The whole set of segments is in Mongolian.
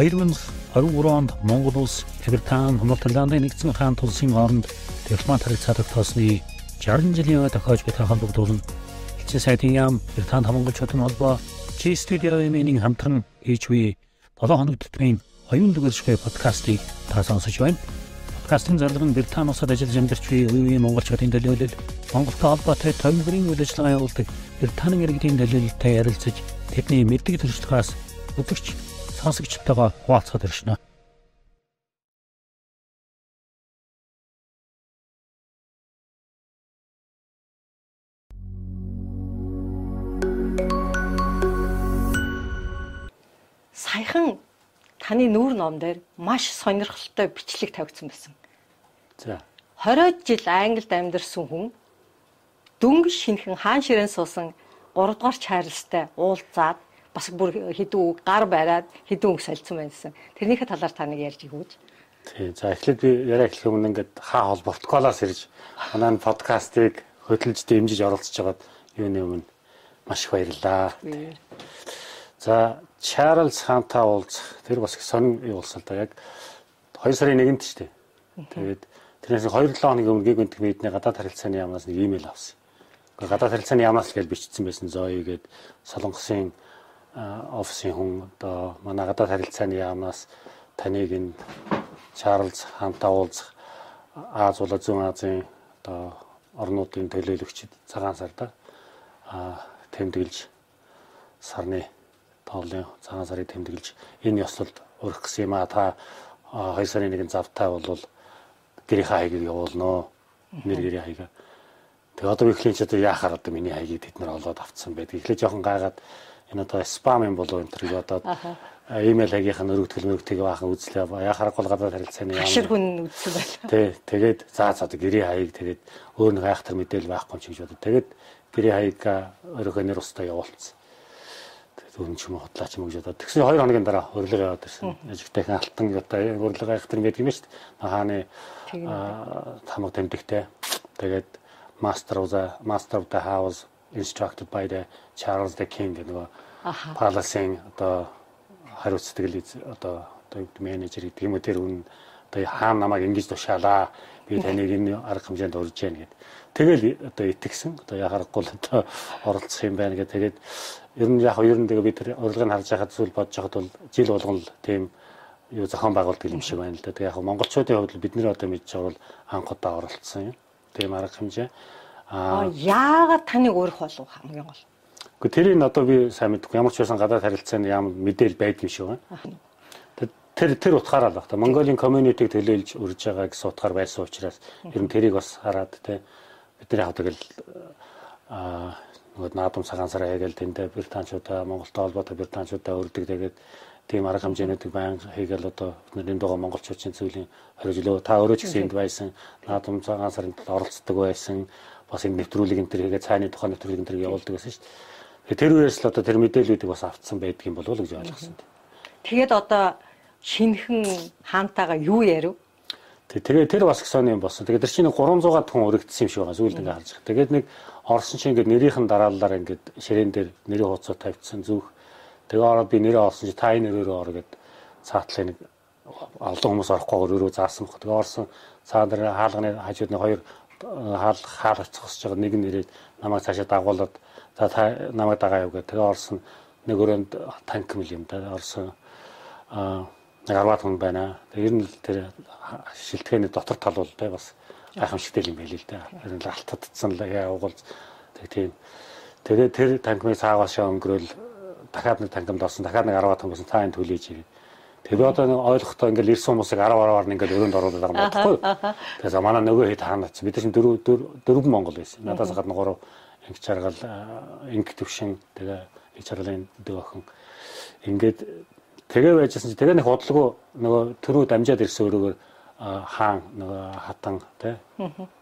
2023 онд Монгол улс Британи, Норвегианы нэгдсэн хаан тулсын хооронд дипломат харилцаа тогтоосны 60 жилийн өмнө тохиож буй хамтдуулан элчин сайдын яам Британи хамгаалчдын холбоо Чи студиогийн хамтран хийж буй 7 хоног төтмийн оюун дүгэршгүй подкастыг та сонсож байна. Подкастын зарлал нь Британи улсад ажиллаж амьдарч буй үеийн монголчуудын төлөөлөл Монголтой холбоотой томилбарын үйл ажиллагаа явуулдаг Британи иргэдийн төлөөлөлтэй ярилцаж тэдний мэддэг төрслөхөөс өдөрч сонсогчтойгоо хуваалцахад иршнэ. саяхан таны нүүр ном дээр маш сонирхолтой бичлэг тавигдсан байсан. За. 20 жил Англид амьдарсан хүн дөнгөж шинхэн хаан ширээн суусан 3 дугаар Чарльзтай уулзаад бас бүр үг гар бариад хэдэн үг солилцсон байсан. Тэрнийхээ талаар та нэг ярьж өгөөч. Тий. За эхлээд би яриа эхлэх өмнө ингээд хаа хол протоколоос ирж манай подкастыг хөтлөж дэмжиж оролцож байгаад юуны өмнө маш их баярлалаа. За Чарльз хаантай уулзах тэр бас их сонин болсон та яг 2 сарын 1-нд ч тийм. Тэгээд тэрнээс 2-7 хоногийн өмнө гэг өнтг мэдний гадаад харилцааны яамнаас нэг имэйл авсан. Гадаад харилцааны яамнаас гэж бичсэн байсан зоё гээд Солонгосын офисын хүн одоо манай гадаад харилцааны яамнаас таныг энэ Чарльз хаантай уулзах Аз болоо зүүн Азийн одоо орнуудын төлөөлөгчд цагаан сарда тэмдэглэж сарны тоолын цагаан сарыг тэмдэглэж энэ ёслолд урах гэсэн юм а та 2 сарын 1-ний завтай бол гэрийн хаягийг явуулнаа. Нэр гэрийн хаяга. Тэгээ одоо ихлэн ч одоо яахаар одоо миний хаягийг тэд нар олоод авцсан байдаг. Эхлээ жоохон гайгаад энэ одоо спам юм болов энэ төр одоо имэйл хагийнх нь өргөтгөл мөрөгтэйг баахан үзлээ. Яхаар гол гадаад харилцааны яам. Хашир хүн үзсэн байлаа. Тий, тэгээд заа заа гэрийн хаяг тэгээд өөр нэг айхтар мэдээлэл байхгүй ч гэж бодод. Тэгээд гэрийн хаяг өөрийнхөө нэр устаа явуулсан зөвхөн ч юм уу хотлаач юм гэж одоо тэгсэн 2 хоногийн дараа урилга яваад ирсэн. Ажигтайхан алтан одоо явах тэр байдаг юм шүү дээ. Хааны тамга тэмдэгтэй. Тэгээд of the Master of the House instructed by the Charles the King гэдэг нөгөө Palace-ийн одоо хариуцдаг л одоо одоо менежер гэдэг юм уу тэр хүн одоо хаана намайг ингэж тушаалаа би таныг энэ арга хэмжээнд урьж яана гэд. Тэгэл одоо итгэсэн. Одоо яхахгүй л одоо оролцох юм байна гэх. Тэгээд ер нь яг ер нь тэгээ би тэр урилгыг харж байхад зүйл бодож байхад бол жил болгон л тийм юу зохион байгуулдаг юм шиг байна л да. Тэгээ яг монголчуудын хувьд бид нэр одоо мэдж байгаа бол анх удаа оролцсон юм. Тийм арга хэмжээ. Аа. Яагаад таныг өөрөх болов хамгийн гол? Гэхдээ тэрийг одоо би сайн мэдэхгүй ямар ч байсан гадаад харилцааны ямар мэдээл шиг байна. Тэр тэр утгаараа л баг та Монголын community-г төлөөлж үрж байгаа гэсэн утгаар байсан учраас ер нь тэрийг бас хараад те бид нар яг тэгэл аа нөгөө наадам цагаан сараа хийгээл тэндээ британчуудаа Монголтой холбоотой британчуудаа өрдөг тэгээд тийм арга хэмжээнүүдийг байнга хийгээл одоо бидний дугаа монголчуудын зүйлийн хоригжлоо та өөрөө ч гэсэн энд байсан наадам цагаан сарын оролцдог байсан бас энэ нэвтрүүлэг энэ төр хийгээ цааны тухайн нэвтрүүлэг энэ төр явуулдаг гэсэн шүү дээ. Тэр үеэс л одоо тэр мэдээллүүдийг бас автсан байдаг юм болов уу гэж ойлгосон. Тэгээд одоо шинхэн хаантайгаа юу ярив? Тэгээ тэр бас сони юм болсон. Тэгээ тэр чинь 300-аад хүн өргөдсөн юм шиг байгаа. Сүүлд ингээ харж байгаа. Тэгээд нэг орсон чинь ингээд нэрийнхэн дараалалаар ингээд ширээн дээр нэрийн хуудасаа тавьчихсан зүөх. Тэгээ ороод би нэрээ олсон чи та энэ нэрөөрөө ор гэд цаатлаа нэг олон хүмүүс орохгүй өөрөө заасан баг. Тэгээ орсон цаа дээр хаалганы хажууд нэг хоёр хаал хаал оцгосож байгаа нэг нэрээд намайг цаашаа дагуулад за та намайг дагаа яв гэх. Тэгээ орсон нэг өрөөнд танк мэл юм да орсон аа нэг 10 хүн байна. Тэгээ ер нь тэр шилтгэний дотор тал бол тэ бас гайхамшигтай юм байл л да. Ер нь алтадсан л явуул тэг тийм. Тэгээд тэр танкмыг цаагаас өнгөрөөл дахиад нэг танкамд орсон. Дахиад нэг 10 танк болсон. Цаа энэ төлөйж ирээ. Тэгээ одоо нэг ойлгохдоо ингээл ирсэн хүмүүсийг 10 10-аар нь ингээл өрөөнд оруулаад байгаа юм баггүй. Тэгээ манай нөгөө хэд хаанаач. Бид чинь дөрөв дөрвөн Монгол байсан. Надаас гадна гурав инг чаргал инг төвшин тэгээ инг чаргалын дөг охин. Ингээд тэгээ байжсэн чинь тэгээ нэг бодлого нөгөө төрөө дамжаад ирсэн өрөөгөр хаан нөгөө хатан тий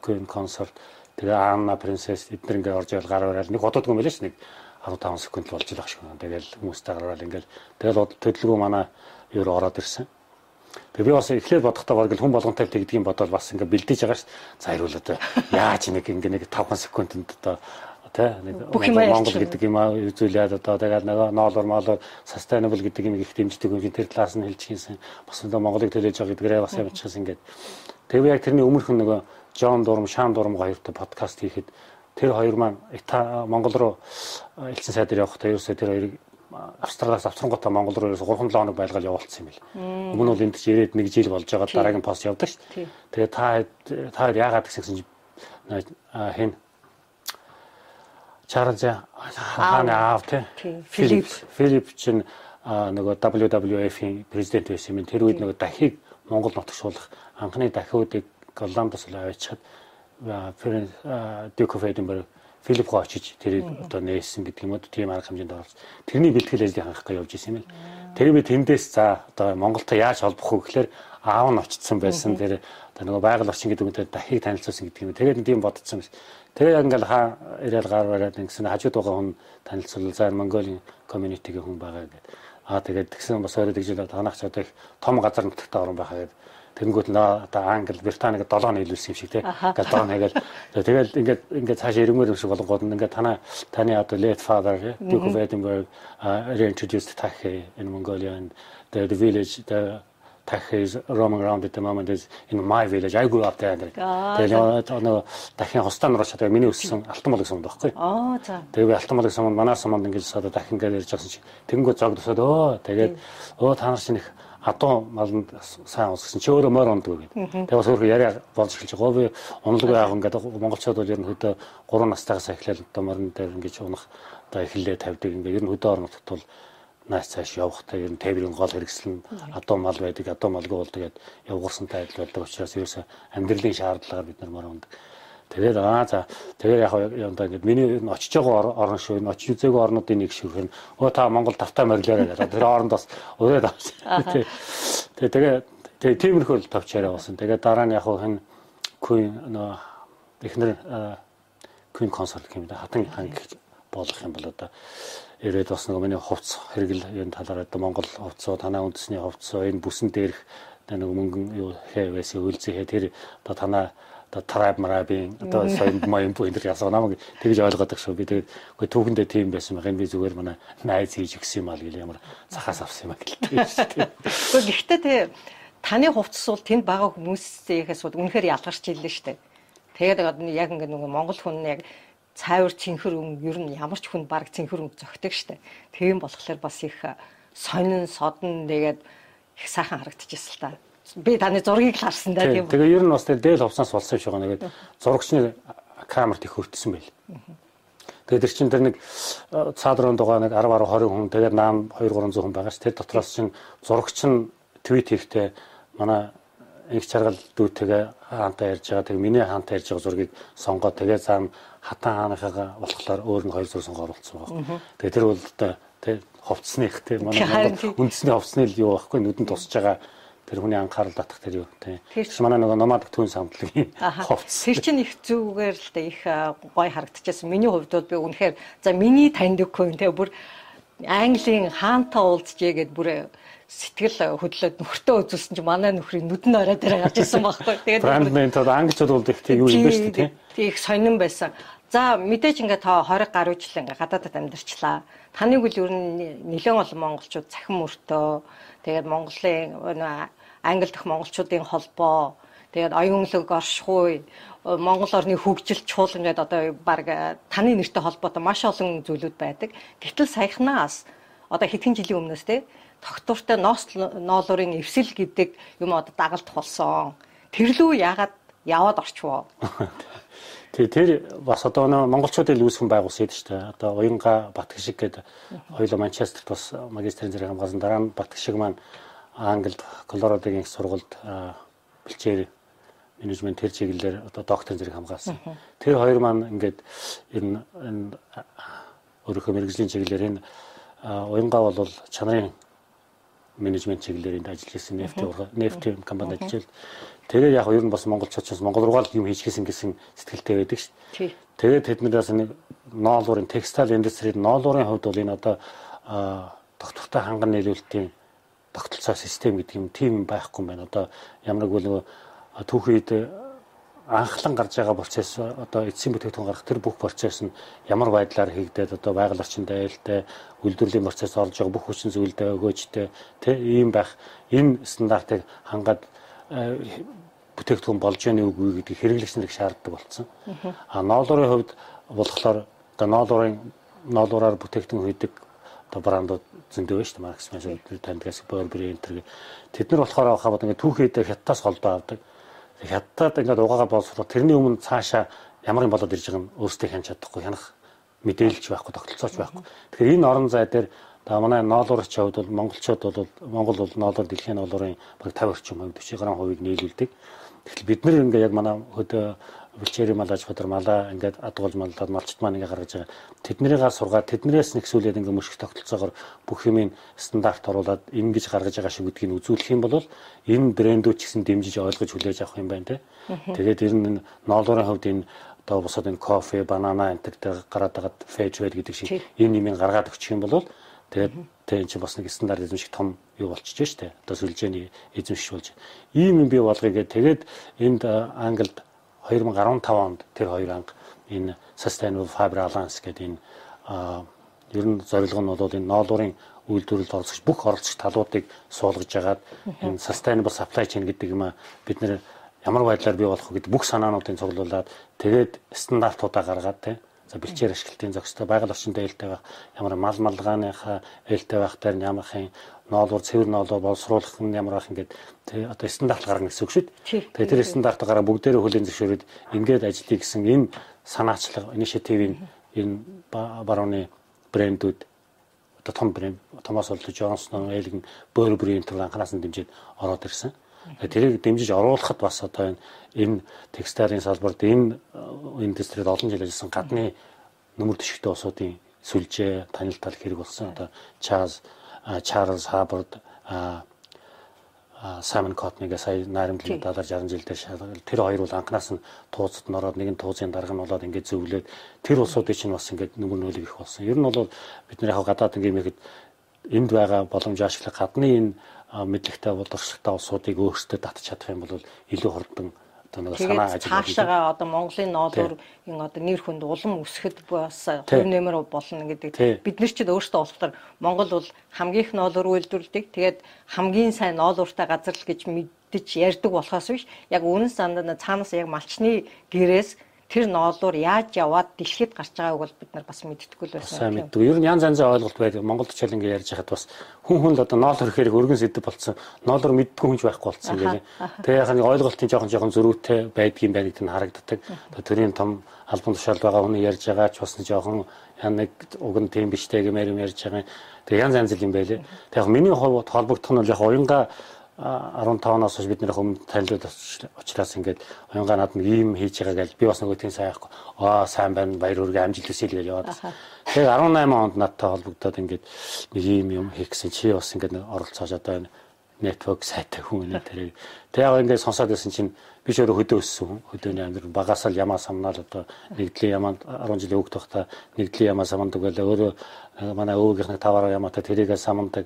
Queen consort тэгээ Анна принцесс эдгээр ингээ орж ирэл гар барайл нэг юм байлаа ш нэг 15 секунд л болж байгаа шүү. Тэгэл хүмүүстэй гараад ингээл тэгэл төдөлгөө манай юу ороод ирсэн. Тэгээ би бас эхлээд бодохдоо баг хүн болгонтай тэгдгийн бодоод бас ингээ бэлдэж байгаа ш. За ирүүл одоо яаж нэг ингээ нэг 5 секундэд одоо тий нэг Монгол гэдэг юм аа үзүүлээд одоо тэгээд нөгөө ноолор моолор sustainable гэдэг юм их дэмждэг юм тэр талаас нь хэлж хийсэн. Бас одоо Монголыг төлөөж байгаа гэдгээрээ бас явуулчихсан ингээд. Тэг би яг тэрний өмнөх нөгөө Жон Дурам, Шаан Дурам хоёртой подкаст хийхэд тэр хоёр маань Монгол руу элчин сайдаар явахдаа ерөөсөө тэр хоёрыг Австралиас авсрангуудаа Монгол руу ерөөсөө 3 7 хоног байлгаад явуулсан юм бэл. Өмнө нь энд ч ирээд нэг жил болж байгаа дараагийн пост явдаг шүү дээ. Тэгээ та та яагаад гэсэн хэн Чарльз хааны аав. тий. Филипп. Филипп. Чинь нөгөө WWF-ийн президент байсан юм. Тэр үед нөгөө дахийг Монгол нутагшуулах анхны дахиудыг Голландос аваачаад Ферен Duke of Edinburgh Филипп гоо очиж тэрийг одоо нээсэн гэдэг юм уу тийм арга хэмжээнд оролцсон. Тэрний бэлтгэл ажлыг хангах гэж явж исэн юм л. Тэр би тэндээс за одоо Монголтой яаж холбох вэ гэхээр аав нь очсон байсан. Тэр одоо нөгөө байгаль орчин гэдэг үнтэй дахийг танилцуулсан гэдэг юм. Тэгээд тийм бодсон юм. Тэгээ яг ингээл хаа ирээл гар бараад ингэсэн хажууд байгаа хүн танилцуул за Монголын community-гийн хүн байгаа гэдэг. Аа тэгээд тэгсэн бас өөрөө тэгж танах ч одоо их том газар нутагтаа орон байхаа гэдэг. Тэнгүүд нөө одоо Англи, Британийг 7 нийлүүлсэн юм шиг тий. Ингээл 7 нэгээл тэгэл ингээд ингээд цаашаа ирмээр юм шиг болгоод ингээд танаа таны одоо late father Duke of Edinburgh uh, reintroduced Tahi in Mongolia and the, the village the Tahi is roaming around at the moment is in my village. I grew up there. Тэгээд нөгөө дахин хостан руу шатаа миний өссөн алтан болог сумд байхгүй. Аа за. Тэгээд алтан болог сумд манай сумд ингэж одоо дахин гэж ярьж байгаа чинь тэнгүү зогдосоод өө тэгээд өө та нар чинь их адуу маланд сайн усгсан чи өөрөө морь ундгүй гэдэг. Тэгээд бас өөрөө яриа болж эхэлж байгаа. Би уналгүй яг ингээд монголчууд бол ер нь хөдөө 3 настайгаас эхлээл одоо морин дээр ингэж унах одоо эхлэлээ тавьдаг. Ингээд ер нь хөдөө орнот бол нааш цааш явахтай ер нь тээврийн гол хэрэгсэл нь адуу мал байдаг, адуу малгүй бол тэгээд явгуурсантай адил байдаг учраас ерөөсө амьдралын шаардлагаар бид нар морон ундаг. Тэгээд аа за тэгээд яг одоо ингээд миний очиж байгаа орн шүү энэ очиж үзээгүй орнуудын нэг шүү хэн өө та Монгол тавтай морилоорой гэдэг. Тэр оронд бас өрөөд авсан. Тэгээд тэгээд тэгээд тиймэрхүү л тавчаараа болсон. Тэгээд дараа нь яг хэн Queen нөө эхнэр Queen consult гэмээр хатан ханг болох юм бол одоо ирээд бас нэг миний хувцс хэрэгэл энэ талаар одоо Монгол хувцсоо танаа үндэсний хувцсоо энэ бүсэн дээрх нэг мөнгөн юу хэ байсан үйлзээ тэр одоо танаа одоо трайб марабын одоо соёл моён энэ ясаа намайг тэгж ойлгоод их шүү би тэгээд үгүй түүхэндээ тийм байсан байх энэ би зүгээр манай найз хийж өгсөн юм аа гэл ямар цахаас авсан юм аа гэлтэй шүү дээ. Гэхдээ гэхдээ те таны хувцас бол тэнд байгаа хүмүүсээс бол үнэхээр ялгарч ирлээ шүү дээ. Тэгээд яг ингээд нэг Монгол хүн яг цайвар цэнхэр өн ер нь ямар ч хүн баг цэнхэр өн зөгтөг штэ. Тийм болохоор бас их сонин содон тэгээд их сайхан харагдчихсан л та. Би таны зургийг л харсан да тийм. Тэгээ ер нь бас дээл хувцас болсон юм шиг байгаа. Тэгээд зурагчны камерт их хөртсөн байл. Тэгээд тэр чин тэр нэг цаад руу дугаа нэг 10 10 20 хүн тэгээд наам 2 300 хүн байгаа ш. Тэр дотроос чин зурагч нь твит хийхдээ манай их чаргал дүүтэйгээ хаантаа ярьж байгаа. Тэгээ миний хаантаа ярьж байгаа зургийг сонгоод тэгээ цаана хатан хааныхаа болохоор өөр нь хоёр зур сонгоо оруулсан байгаа. Тэгээ тэр бол одоо тэг ховцсных тэг манай үндэсний ховцны л юу байхгүй нүдэнд тусаж байгаа тэр хүний анхаарал татах тэр юу тий. Тэр манай нөгөө номадг түүн самтлагийн ховц. Тэр чинь их зүгээр л дээ их гой харагдчихсан. Миний хувьд бол би үнэхээр за миний таньдаг хүн тий бүр Английн хаантаа уулзжээ гэд бүр сэтгэл хөдлөөд нөхртөө үзүүлсэн чинь манай нөхрийн нүдэн орой дээр гарч ирсэн байхгүй. Тэгээд бранд ментод англичууд бол их тийм юу юм байна шүү дээ тийм. Их сонирн байсан. За мэдээж ингээ та 20 гаруй жил ингээ гадаадад амьдарчлаа. Таныг үл ер нь нэлээд олон монголчууд цахим мөртөө тэгээд Монголын англи дэх монголчуудын холбоо тэгээд оюунлог оршихуй Монгол орны хөгжил чуулган гэдэг одоо баг таны нэртэй холбоотой маш олон зүйлүүд байдаг. Гэтэл саяхнаас одоо хэдхэн жилийн өмнөөс те тогтвортой ноолуурын эвсэл гэдэг юм одоо дагалдах болсон. Тэрлүү яагаад яваад орчвоо. Тэгээ тэр бас одоо нөө монголчуудын үүсгэн байгуулсан шүү дээ. Одоо Уянга Батгшиг гэдэг хоёулаа Манчестерт бас магистрийн зэрэг хамгаалсан дараа нь Батгшиг маань Англид Колорадогийн их сургуульд бэлчээр менежмент тэр чиглэлээр одоо докторийн зэрэг хамгаалсан. Тэр хоёр маань ингээд ер нь энэ өөрийнхөө мэрэгжлийн чиглэлээр энэ Уянга бол чанарын менежмент чиглэлээр энд ажиллаж ирсэн нефть нефть компанид ажиллаж тэгээд яг ер нь бас монголчууд ч Монгол руу л юм хийчихсэн гэсэн сэтгэлтэй байдаг шүү дээ. Тэгээд тэднээс нэг ноолуурын текстайл индустрид ноолуурын хувьд бол энэ одоо доктортой ханган нийлүүлэлтийн тогтолцоо систем гэдэг юм тийм байхгүй юм байна. Одоо ямар нэг бол түүхийд анхлан гарч байгаа процесс одоо эцсийн бүтээгдэхүүн гарах тэр бүх процесс нь ямар байдлаар хийгдээд одоо байгаль орчинд айлтай үйлдвэрлэлийн процесс орж байгаа бүх хүчин зүйлдээ өгөөжтэй тэ ийм байх энэ стандартыг хангаад э, бүтээгдэхүүн болж яаны үгүй гэдэг хэрэглэгч нарыг шаарддаг болсон. А ноолуурын хувьд болохоор одоо ноолуурын ноолуураар бүтээгдэхүүн хийдэг одоо брандууд зөндөө байна шүү дээ. Маркс Мэс тандгаас Burberry энэ тэд нар болохоор хаваад ингээд түүхийдээ хятадаас холдоо авдаг хятадд ингээд угаагаа боловсроо тэрний өмнө цаашаа ямар юм болоод ирж байгааг нь өөрсдөө хянч чадахгүй хянах мэдээлж байхгүй тогтолцооч байхгүй. Тэгэхээр энэ орон зай дээр та манай ноолуурч хувьд бол монголчууд бол Монгол бол ноолуур дэлхийн ноолуурын баг 50 орчим хувь 40 гаруй хувийг нийлүүлдэг. Тэгэхээр бид нэр ингээ яг манай хөдөө бэлчээр малаж хөдөр малаа ингээд адгуулж маллаад малчт маань ингээд гаргаж байгаа. Тэднэрийгээ сургаад тэднэрээс нэгсүүлээд ингээд мөшг тогтолцоогоор бүх юмыг стандарт оруулаад ингэж гаргаж байгаа шиг гэдгийг үзүүлэх юм бол энэ брэндүүд ч гэсэн дэмжиж ойлгож хүлээж авах юм байна те. Тэгээд ер нь ноолуурын хувьд энэ одоо босоод энэ кофе, банана энтертэй гараад байгаа фэж байл гэдэг шиг энэ юмыг гаргаад өгчих юм бол тэгээд тэг энэ чинь бас нэг стандарт эзэмших том юу болчихж штэ. Одоо сүлжээний эзэмшиж болж. Ийм юм бий болгоё гэдэг. Тэгээд энд Англид 2015 онд тэр хоёр анги энэ Sustainable Fiber Alliance гэдэг энэ ер нь зорилго нь бол энэ ноолуурын үйлдвэрлэлд оролцогч бүх оролцогч талуудыг суулгаж агаад энэ sustainable supply chain гэдэг юм бид нэр ямар байдлаар бий болох вэ гэдэг бүх санаануудыг цуглуулад тэгээд стандартуудаа гаргаад те За бэлчээр ашиглалтын зохистой байгаль орчинд ээлтэй байх ямар мал малгааныхаа ээлтэй байх дээр ямархын ноолуур цэвэр ноолоо боловсруулах нь ямар байх ингээд тий одоо стандарт гарна гэсэн үг шүү дээ. Тэгээ тэр стандарт гараа бүгдээрээ хүлээн зөвшөөрөд ингээд ажиллая гэсэн энэ санаачлага инициативын энэ барууны брэндүүд одоо том брэнд Томас Олд Джонсон, Элгэн, Burberry энэ анханаас нь дэмжиж ороод ирсэн. Тэрийг дэмжиж оруулахад бас одоо энэ энэ текстилийн салбарт энэ индустрид олон жил ажилласан гадны нөмөр төшигтэй улсуудын сүлжээ танилтал хэрэг болсон. Одоо Чарлз Чарлз Хаббард Саймон Котныг сая найрамдлын 70 60 жил дээр шалгал тэр хоёр бол анханаас нь тууцад нороод нэгэн туузын дарга нь болоод ингээд зөвлөөд тэр улсуудын чинь бас ингээд нөмөр нөлөг их болсон. Ер нь бол бид нэр яг гадаад ингээд мэхэд энд байгаа боломж ашиглах гадны энэ мэдлэгтэй боловсролтой улсуудыг өөрсдөө татж чадах юм бол илүү хурдан одоо нэг санаа ажил цаашаага одоо Монголын ноолуур энэ одоо нэр хүнд улам өсөхөд бас хувь нэмэр болно гэдэг. Бид нар ч өөрсдөө болохоор Монгол бол хамгийн их ноолуур үйлдвэрлэдэг. Тэгээд хамгийн сайн ноолууртай газар л гэж мэддэж ярьдаг болохоос биш. Яг үнэн сандаа цаанаас яг малчны гэрээс тэр ноолуур яаж яваад дэлхийд гарч байгааг бол бид нар бас мэддэггүй л байсан. Сайн мэддэг. Ер нь янз янзын ойлголт байдаг. Монголд ч ингэ ярьж хахад бас хүн хүн л одоо ноол хөрөхээр өргөн сэдв болцсон. Ноолоор мэддэггүй хүнч байхгүй болцсон гэх юм. Тэгээ яг нэг ойлголтын жоохон жоохон зөрүүтэй байдгийн байгаад нь харагддаг. Төрийн том албан тушаал байгаа хүн ярьж байгаа ч бас жоохон яг уг нь тийм биштэй гэмээр юм ярьж байгаа. Тэгээ янз янз юм байлээ. Тэгээ яг миний хувьд холбогдох нь бол яг уянга 15-оноос хойш бид нэр хүмүүст танилцуулж учраас ингээд оюнгаа над нэг ийм хийж байгаа гэж би бас нөгөө тийм сайн байхгүй. Аа сайн байна баяр хүргээ амжилт хүсье гэж яваад. Тэгээд 18 онд надтай холбогдоод ингээд нэг ийм юм хийх гэсэн чи бас ингээд оролцоож одоо энэ network сайтай хүн нэ тэр. Тэг яг ингээд сонсоод байсан чинь би ч өөрөө хөдөө өссөн хүн. Хөдөөний амьдрал багаас л ямаа самнаал одоо нэгдлийн ямаанд 10 жилийн өгөх тохта нэгдлийн ямаа самандаг байлаа. Өөрөө э, манай өвгийнхний таваараа ямаатай тэрийгээ самандаг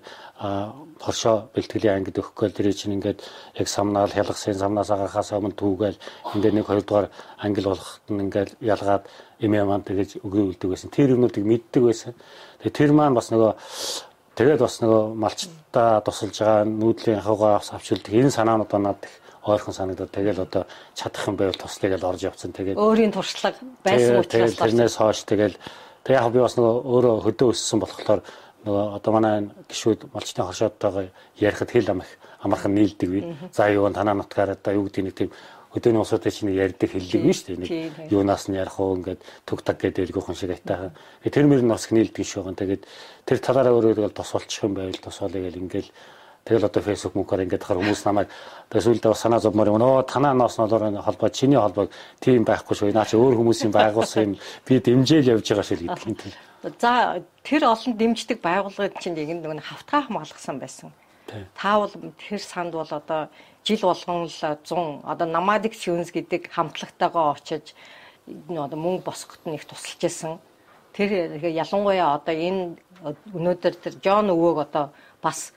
хоршоо бэлтгэлийн ангид өгөхгүй тэр чинь ингээд яг самнаал хялгасын самнаас агахаас өмнө түүгээл ингээд нэг хоёр дугаар ангил болохт нь ингээд ялгаад эм ямаанд тэгэж өгөөлдөг байсан. Тэр юмнуудыг мэддэг байсан. Тэр маань бас нөгөө Тэгээд бас нөгөө малчтаа тусалж байгаа нүүдлийн хавгаа авчилдаг энэ санаанууд надад их ойрхон санагдаад тэгэл одоо чадах юм байвал туслая гэж орж явцсан. Тэгээд өөрийн туршлага байсан учраас тэрнээс хойш тэгэл тэг яг би бас нөгөө өөрөө хөдөө өссөн болохоор нөгөө одоо манай гişүүд малчтын хоршоодтойгоо ярихад хэл ам их амархан нийлдэг би. За юу танаа нутгаар одоо юу гэдэг нэг тийм өдөөний усуудын чинь ярьдаг хэллэг нь шүү дээ. Нэг юунаас нь ярих уу ингээд төг таг гэдэг элгүйхэн шиг айтаахан. Тэр мөр нь бас нийлдэг шүү гэн. Тэгээд тэр талаараа өөрөө тосолчих юм байвал тосоолъё гэл ингээл Тэгэл одоо фэйсбુક мөнхөр ингээд хахаар хүмүүс намайг үлдээ санаа зовмоор юм. Нөө танаа ноос нолоор холбоо чиний холбоог тийм байхгүй шүү. Наа чи өөр хүмүүсийн байгуулсан юм. Би дэмжээл явж байгаа шил гэдэг юм. За тэр олон дэмждэг байгууллагын чинь яг нэг хавтгаа хамгаалгасан байсан. Та бол тэр санд бол одоо жил болгон л 100 одоо намадик сюнс гэдэг хамтлагтайгаа очиж одоо мөнгө босгоход их тусалж исэн. Тэр ялангуяа одоо энэ өнөөдөр тэр Жон өвөөг одоо бас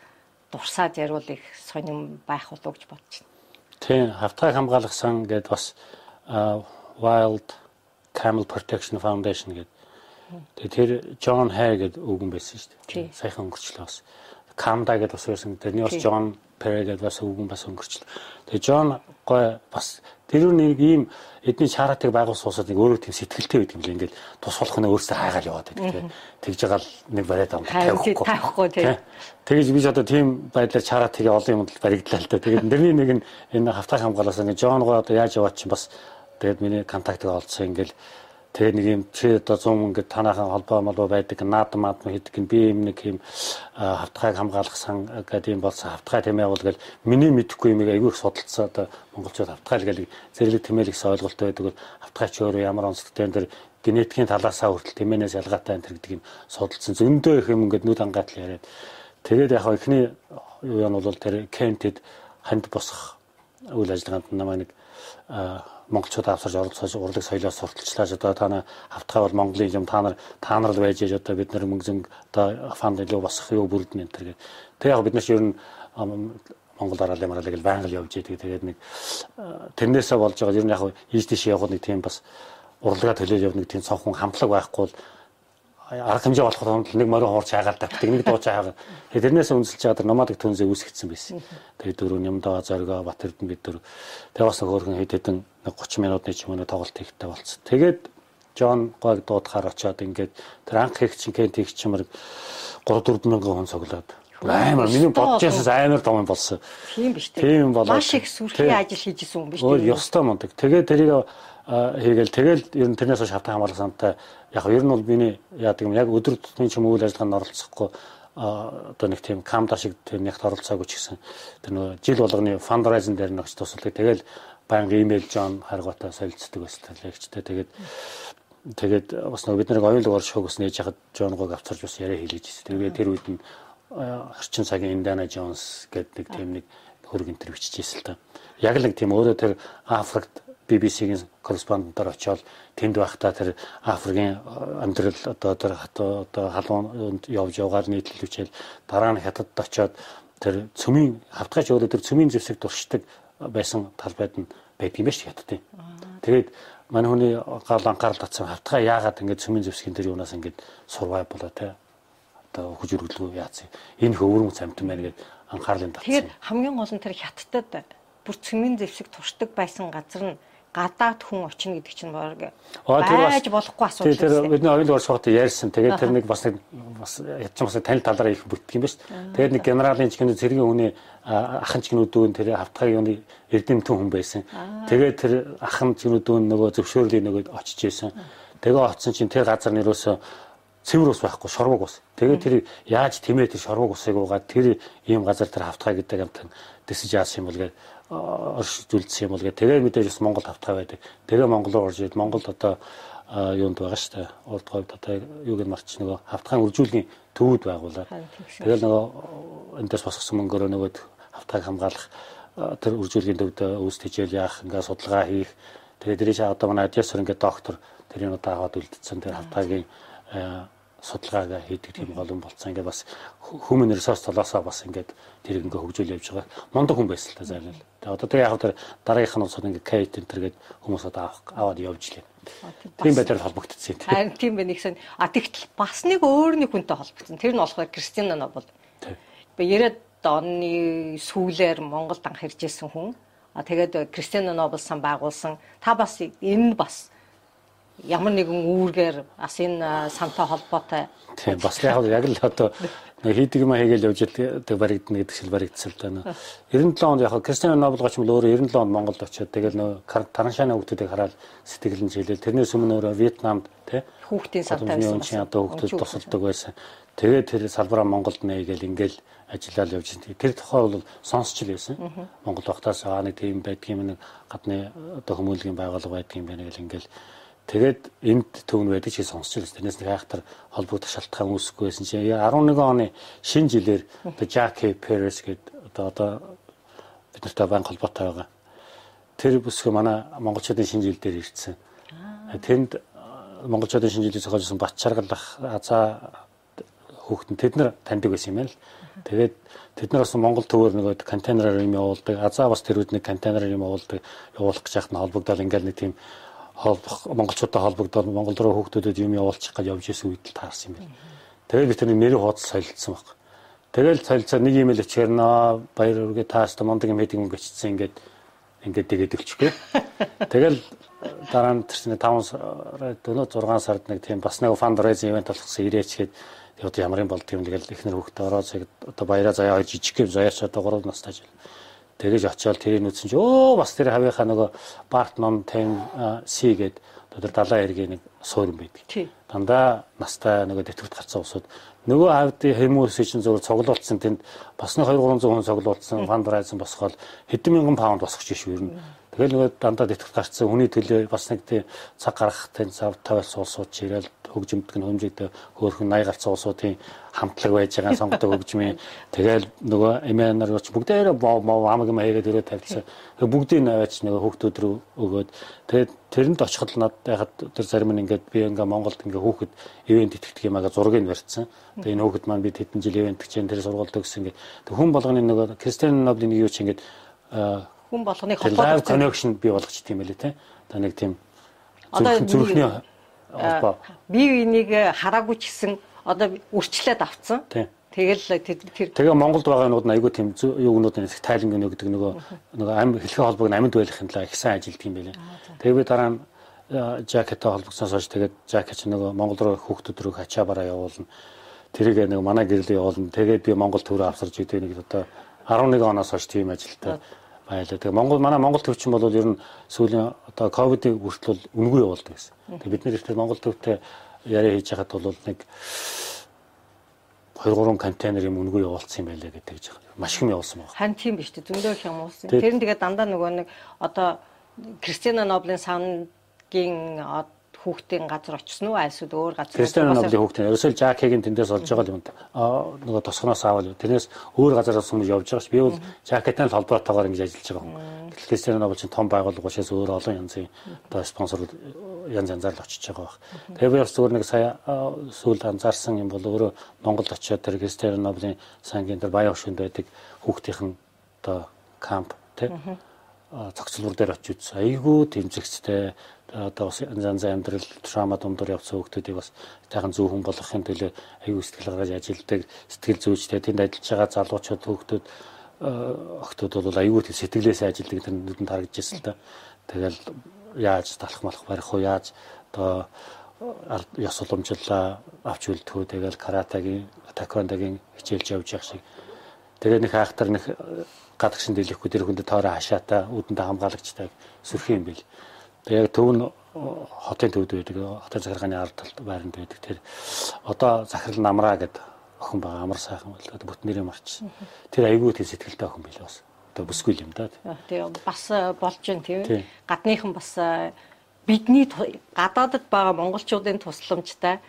дурсаад яривал их сонирм байх болов гэж бодож байна. Тийм, хавтгай хамгаалах сан гэдээ бас Wild Camel Protection Foundation гэдэг. Тэгээ тэр John Hare гэдэг үгэн байсан шүү дээ. Саяхан өнгөрчлөө бас. Камда гэдэг бас байсан. Тэрний бас Perry гэдэг бас үгэн бас өнгөрчлөө. Тэгээ John гой бас тэр нэг ийм эдний чаратыг байгуулсан улсууд нэг өөрөө тийм сэтгэлтэй байдаг юм л ингээл тус болох нь өөрсдөө хайгаал яваад байдаг тийм тэгж байгаа л нэг бариад байгаа тавихгүй. тавихгүй тийм тэгэж би ч одоо тийм байдлаар чаратыг олон юмд баригдлаа л да тэгээд нэрний нэг нь энэ хавтаа хамгаалаас ингээд Джон гоо одоо яаж яваад чинь бас тэгээд миний контактыг олцсон ингээл Тэгээ нэг юм чи одоо 100 ингээд танаахан холбоо молбоо байдаг наад маад хийдэг би юм нэг юм хавтгайг хамгаалах сан гэдэг юм болсон хавтгай тэмээ бол гэл миний мэдэхгүй юм айгүй их судалцсан одоо монголчууд хавтгай л гэл зэрлэг тэмээлэгс ойлголттой байдаг бол хавтгай ч өөрөө ямар онцлогтой энэ генетикийн талаасаа хүртэл тэмээнээс ялгаатай энэ гэдэг юм судалсан зөндөө их юм ингээд нүд ангаатал яриад. Тэгээд яг ихний юу нь бол тэр кентэд ханд босох үйл ажиллагаанд намайг нэг монголчууд авсарж оролцож урлаг соёлоо сурталчлааж одоо та нар хавтгай бол Монголын юм та нар та нар л байж яж одоо бид нар мөнгө зөнг одоо фанд илүү босох юу бүрдэн энэ төр. Тэг яг бид нар ер нь Монгол дараалал маралыг л байнга л явж идэг. Тэгээд нэг тэрнээсээ болж байгаа ер нь яг ийш тийш явах нэг тийм бас урлагаа төлөөлж явах нэг тийм цонхон хамтлаг байхгүй бол арга хэмжээ болохоор нэг морин хуурч хайгаал тавьдаг нэг дууч хайгаа. Тэрнээс үнэлж байгаа тэр номадыг түнзээ үүсгэсэн байсан. Тэгээд дөрөв Нямдаа зоргоо Батэрдэн бид дөрөв. Тэгээд бас хөөрхөн хэд хэдэн 30 минутны ч юм уу тоглолт хийхтэй болцсон. Тэгээд Жон гойг дуудахаар очиод ингээд тэр анх их чин кент их чимэр 3 4 мянган хүн цуглаад амар миний бодчихсоос амар том юм болсон. Тийм биш үү? Тийм болоо. Маш их сүрхий ажил хийжсэн юм биш үү? Өөр ёстой мундаг. Тэгээд тэрийг хийгээл тэгэл ер нь тэрнээс шатаа хамгаалах сантай яг ер нь бол миний яадаг юм яг өдөр тутмын ч юм үйл ажиллагаанд оролцохгүй одоо нэг тийм камда шиг тийм нэгт оролцоогүй ч гэсэн тэр нөгөө жил болгоны фандрайзинг дээр нэгч тусалдаг. Тэгэл баян имэйл жон харгуутай солилцдог байсан лекчтэй. Тэгээд тэгээд бас нөгөө бид нарыг оюулг оршихуг бас нээж хахад жонгог авцарч бас яриа хийлгэж ирсэн. Тэгээд тэр үед нь орчин цагийн Индана Джонс гэдэг нэг тийм нэг хөрөг интервью бичижсэн л та. Яг л нэг тийм өөрөө тэр Африкт BBC-ийн корреспондентоор очиод тэнд байхдаа тэр Африкийн амьдрал одоо тэр одоо халуунд явж явгаар нийтлэлвчээл дараа нь хятадд очиод тэр цөмийн хавтгаач өөрөө тэр цөмийн зэвсэг дуршдаг байсан талбайд нь байдаг юм ба ш хятадын. Тэгээд манай хүний гал анхаарал татсан хавтгаа яагаад ингэж цөмийн зэвсгийн тэр юунаас ингэж сурвай болоо те одоо хөжөрөглөө яац энэ хөвөрмөц амтан байна гэд анхаарлын татсан. Тэгээд хамгийн гол нь тэр хятадд бүр цөмийн зэвсэг туршдаг байсан газар нь гадаад хүн очно гэдэг чинь баг байж болохгүй асуудал тийм тэр бидний оюун оршиход ярьсан. Тэгээд тэр нэг бас нэг бас ядчих бас танил талаараа их бүтгэх юм ба шүү. Тэгээд нэг генералын чихний цэргийн хүний ахын чихнүүдүүн тэр хавтгай юуны эрдэмтэн хүн байсан. Тэгээд тэр ахын чихнүүдүүн нөгөө зөвшөөрлийн нөгөө очиж исэн. Тэгээ оцсон чинь тэр газар нэрөөсөө цэвэр ус байхгүй шорвог ус. Тэгээд тэр яаж тэмээ тэр шорвог усыг уугаад тэр ийм газар тэр хавтгай гэдэг амтан дэсэж яасан юм бол гээд оршиж юм бол гэ тэгээ мэдээж бас Монгол тавтаа байдаг. Тэгээ Монгол руу орж ирээд Монголд одоо юунд байгаа шүү дээ. Урд говьд одоо юуг нь марч нөгөө хавтгаан үржүүлгийн төвүүд байгуулаад. Тэгэл нөгөө эндээс босгосон мөнгөөрөө нөгөө хавтгааг хамгаалах тэр үржүүлгийн төвд үүс тижэл яах ингээ судалгаа хийх. Тэгээ дээрээ одоо манай адьясар ингээ доктор тэрийг одоо аваад үлдсэн тэр хавтгаагийн судалгаагаа хийдэг тийм гол юм болцсон. Ингээд бас human resource талаасаа бас ингээд тэр ингээ хөгжүүл явж байгаа. Мондог хүн байсан л та зайлал. Тэгээ одоо тэр яг тэр дараагийнх нь усууд ингээ Kate энэ төргээд хүмүүс одоо аваад явж лээ. Тийм байдлаар холбогдсон тийм. Харин тийм байх нэгсэн. А тэгтэл бас нэг өөр нэг хүнтэй холбогдсон. Тэр нь болохоор Кристина Нобл. Би 90-ад оны сүүлээр Монголд анх ирж ирсэн хүн. А тэгээд Кристина Нобл сан байгуулсан. Та бас энэ бас ямар нэгэн үүргээр бас энэ сантай холбоотой. Тийм бас яг яг л одоо хийдэг юм хийгээл явж байдаг баригдана гэдэг шиг баригдсан л да. 97 онд яг Кристиан Нобл гоч мөл өөрөө 97 онд Монголд очиод тэгэл нөө тараншааны хүүхдүүдийг хараад сэтгэл нь жилээл тэрнээс өмнө өөрөө Вьетнамд тий хүүхдийн сантай байсан. Чи одоо хүүхдүүд тусалдаг байсан. Тэгээд тэр салбараа Монголд нээгээл ингээл ажиллаад явж байна. Тэр тухай бол сонсч л байсан. Монгол багтаас аа нэг тийм байдгийн нэг гадны одоо хүмүүнлэгийн байгууллага байдгийн байна гэл ингээл Тэгээд энд төвн байдаг чи сонсч байсан. Тэрнээс нэг айхтар холбогдох шалтгаан үүсэхгүй байсан чи 11 оны шинэ жилээр одоо Jack Paris гэдэг одоо одоо бид нартай банк холбоотой байгаа. Тэр бүсгүй манай монголчуудын шинэ жил дээр ирсэн. Тэнд монголчуудын шинэ жилийг зохиолсон Бат Чаргалах Азаа хүүхдэн тэд нар таньдаг байсан юм байна л. Тэгээд тэд нар бас Монгол төвөр нөгөө контейнераар юм явуулдаг. Азаа бас тэрүүд нэг контейнераар юм явуулдаг. Явуулах гэж яхад нь холбогдоод ингээл нэг тийм холбох монголчуудаа холбогдоод Монгол руу хүүхдүүдэд юм явуулчих гэж явж исэн үед л таарсан юм байна. Тэгээд би тэрний нэрийг хуудас солилцсон баг. Тэгэл солилцоо нэг имэйл өчгөр нөө баяр үргээ тааста мондөг юм хэдing өнгөчсөн ингээд ингээд тэгээд өгчихгүй. Тэгэл дараа нь тэрсний 5 сар 6 сард нэг тийм бас нэг фандрайзинг ивент болгосон ирээч гээд одоо ямар юм бол тийм тэгэл ихнэр хөхтө ороод одоо баяраа заяа жижиг гэв заяач одоо 3 настай жил. Тэгэж очиод тэрийг үзсэн чи өө бас тэр хавийнхаа нөгөө Барт ном тайм Си гээд одоо далайн эргийн нэг суурин байдаг. Дандаа настай нөгөө дэвтэрт гарцсан усууд нөгөө хавьдын хүмүүс чинь зөвхөн цуглуулсан тэнд бас нэг 2 300 хүн цуглуулсан фандрайзинг босгоод хэдэн мянган паунд босгож иш юу юм. Тэгэл нөгөө дандаа тэтгэж гарцсан хүний төлөө бас нэг тийм цаг гаргах тань цав тавьс суулсууд чигээл хөгжимдг нь хөмжигдэ хөөхөн 80 гарцсан улсуудын хамтлаг байж байгаа сонгодог хөгжмийн тэгэл нөгөө эмээ нар ч бүгдээрээ амаг юм хаягаад ирээд тавьчихсан. Бүгдийг наваач нөгөө хүүхдүүд рүү өгөөд тэгээд тэрэнд очиход надад яхад тэр зарим нь ингээд би ингээ Монголд ингээ хүүхэд ивент итгэдэг юм ага зургийг барьцсан. Тэгээд энэ хүүхэд маань би хэдэн жил ивент гэж тэр сургуульд өгсөн ингээ хүн болгоны нөгөө Кристиан Ноблийн юу ч ингээд хүн болгоныг холбоодог connection бий болгоч тийм байлээ те. Та нэг тийм зүрхний холбоо. Би энийг хараагүй ч гэсэн одоо үрчлээд авцсан. Тэгэл тэр Тэгээ Монголд байгаа нууд айгүй тийм юунууд нэг тайланг өгнө гэдэг нөгөө нөгөө ам хэлхээ холбоог амьд байлгахын тулд их сайн ажилтг юм байлээ. Тэгээ би дараа нь жакеттай холбогдсоноос хойш тэгээд жакет ч нөгөө Монгол руу хүүхдүүд рүү хачаа бараа явуулна. Тэрийг нэг манай гэрлээ явуулна. Тэгээд би Монгол төврөө авсарж идэв нэг одоо 11 оноос хойш тийм ажилтаа байлаа. Тэгээ Монгол манай Монгол төвчин бол ер нь сүүлийн одоо ковидыг хүртэл үнгүй явуулдаг гэсэн. Тэгээ бид нэр ихтэй Монгол төвтэй яриа хийж хахад бол нэг 2 3 контейнер юм үнгүй явуулсан юм байлаа гэдэг байна. Маш их юм явуулсан байна. Хан тийм биш үү? Зөндөө их юм уулсан. Тэр нь тэгээ дандаа нөгөө нэг одоо Кристиана Ноблийн саундгийн хүүхдийн газар очсон уу альсууд өөр газар Кристиан Ноблийн хүүхдийн ерөөсөө Жакигийн тэндээс олж байгаа юм да. Нөгөө тосгоноос аавал тэрнээс өөр газараас хүмүүс явж байгаа ш. Би бол Жакетай холбоотойгоор ингэж ажиллаж байгаа юм. Гэтэл Кристиан Нобл чинь том байгууллага учраас өөр олон янзын одоо спонсор янз янзаар л очиж байгаа баг. Тэгээ би бас зүгээр нэг сая сүүл анзаарсан юм бол өөрөө Монголд очиод тэр Кристиан Ноблийн сангийн тэр баян хөшөнд байдаг хүүхдийн одоо камп тий цогцлбор дээр очиж үзсэн. Айгүй тэмцэгцтэй одоо бас янз янзын амьдрал трама дундор явсан хүмүүсийг бас тайхан зөв хүн болгохын төлөө аюу сэтгэл гаргаж ажилдаг сэтгэл зүйчтэй тэнд ажиллаж байгаа залуучууд хүүхдүүд охтууд бол аюу тийм сэтгэлээсээ ажилдаг тэр нүдэнд харагдаж ирсэн л да. Тэгэл яаж талах малах барих уу яаж одоо ёс уламжлалаа авч үлдэх үү тэгэл каратагийн таквондогийн хичээлж явж явах шиг тэгээ нэг хаахтар нэг гадагшин дэлгэхгүй тэр хүндэд тоороо хашаатаа үүдэндээ хамгаалагчтай сүрх юм бил. Тэгээ яг төв нь хотын төвд байдаг. Хотын захиргааны ард талд байранд байдаг. Тэр одоо захирал намраа гэдэг охин байгаа. Амар сайхан бол одоо бүтэн нэрээ марчсан. Тэр айгүй тийм сэтгэлтэй охин билээ бас. Одоо бүсгүй юм да. Тэгээ бас болж гин тийм. Гадныхан бас бидний гадаадд байгаа монголчуудын тусламжтай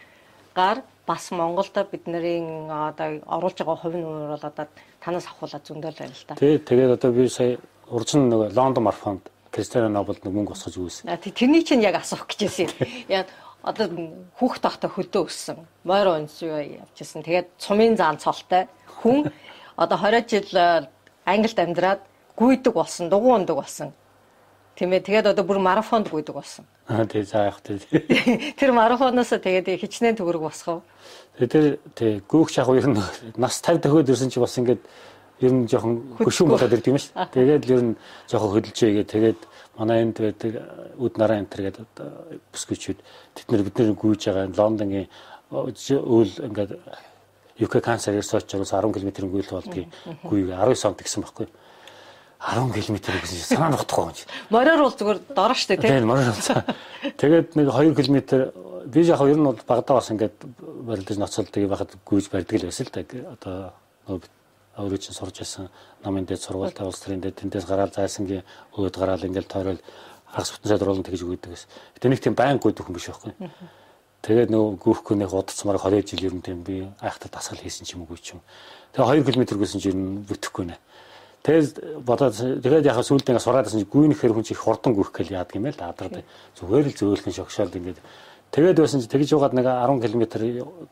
гар бас Монголд бидний одоо оруулж байгаа хувь нүүр бол одоо танаас авахулаад зөндөл байна л та. Тий, тэгээд одоо би сая урьдчилан нөгөө Лондон марафонд Кристиано Роболд нэг мөнгө босгож үүсэн. Тэрний чинь яг асуух гэжсэн юм. Яг одоо хүүхд тахта хөдөө өссөн. Мойро онцгой явчихсан. Тэгээд цумын заан цолтой хүн одоо 20 жил Англид амьдраад гүйдэг болсон, дугуй ундаг болсон. Тийм ээ. Тэгээд одоо бүр марафонд гүйдэг болсон. Аа тий заах тий. Тэр марафоноос тэгээд хичнээн төгрөг. Тэгээд тэр тий гүүх шахуу ер нь нас 50 төгөөд ирсэн чи бас ингээд ер нь жоохон хөшүүн болоод ирд юм шүү. Тэгээд л ер нь жоохон хөдөлжээгээ тэгээд манай энд байдаг үд нараа энтер гэдэг бүсгүйчүүд тэд нар бидний гүйж байгаа Лондонгийн үйл ингээд UK cancer research гэрээс 10 км гүйл болдгийг гүйг 19 санд гэсэн байхгүй. 10 км гэсэн чинь санаа нутахгүй юм чи. Мороор бол зүгээр дороо штэ тийм. Тийм мороор бол. Тэгээд нэг 2 км би яг ер нь бол багадаа бас ингээд барилдаж ноцолдог байхад гүйж барьдаг л байсан л да. Одоо өөрөө чинь сурж байсан намын дэд сургуультай улс төрийн дэд тэндээс гараад зайсангийн өөд гараад ингээл тойрол хагас бүтэн сайд оруулна тэгж өгдөг гэсэн. Гэтэ нэг тийм байн гүйдэг хүн биш байхгүй. Тэгээд нөгөө гүүхгүй нэг удацмаар 20 жил ер нь тийм би айхтар дасгал хийсэн ч юм уу ч юм. Тэгээ 2 км гэсэн чинь бүтэхгүй нэ. Тэгээд бодоод тэгээд яхаа сүүлдээ ингээ сураад байсан чинь гүйнэхээр хүн чинь хурдан гүйх гээл яадаг юм байл адраад зүгээр л зөөлхөн шогшоолд ингээд Тэгээд байсан чи тэгж угаад нэг 10 км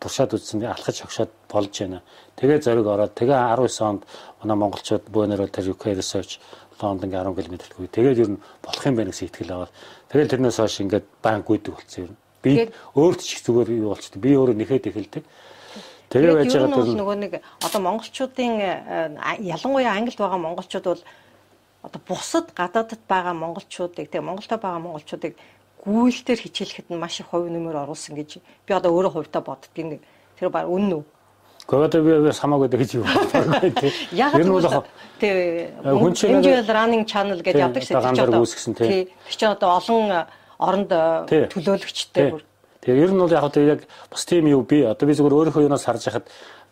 туршаад үзсэн алхаж хогшоод болж байна. Тэгээд зориг ороод тэгээ 19 онд манай монголчууд бөөнөрөө тэр UK research Лондон 10 км л тэгээд ер нь болох юм байна гэсэн итгэл аваад тэгээд тэрнээс хойш ингээд банк үйдэг болсон нь. Би өөрт ч их зүгээр юу болчтой. Би өөрөө нэхэд эхэлдэг. Тэгээ байж байгаа тэр нөгөө нэг одоо монголчуудын ялангуяа англид байгаа монголчууд бол одоо бусад гадаадд байгаа монголчуудыг тэгээ Монголда байгаа монголчуудыг гүйлтээр хичээлэхэд нь маш их хувь нэмэр оруулсан гэж би одоо өөрөө хувьдаа боддгийн тэр баг үнэн үү? Гэхдээ би би хамаагүй гэж юу. Яг нь бол тий MGL running channel гэж явдаг шүү дээ. Ганцаар үүсгэсэн тий. Тэр чинь одоо олон оронд төлөөлөгчтэй бүр. Тэгээ ер нь бол яг одоо яг бас тийм юу би одоо би зөвхөн өөрийнхөө юунаас харж хахад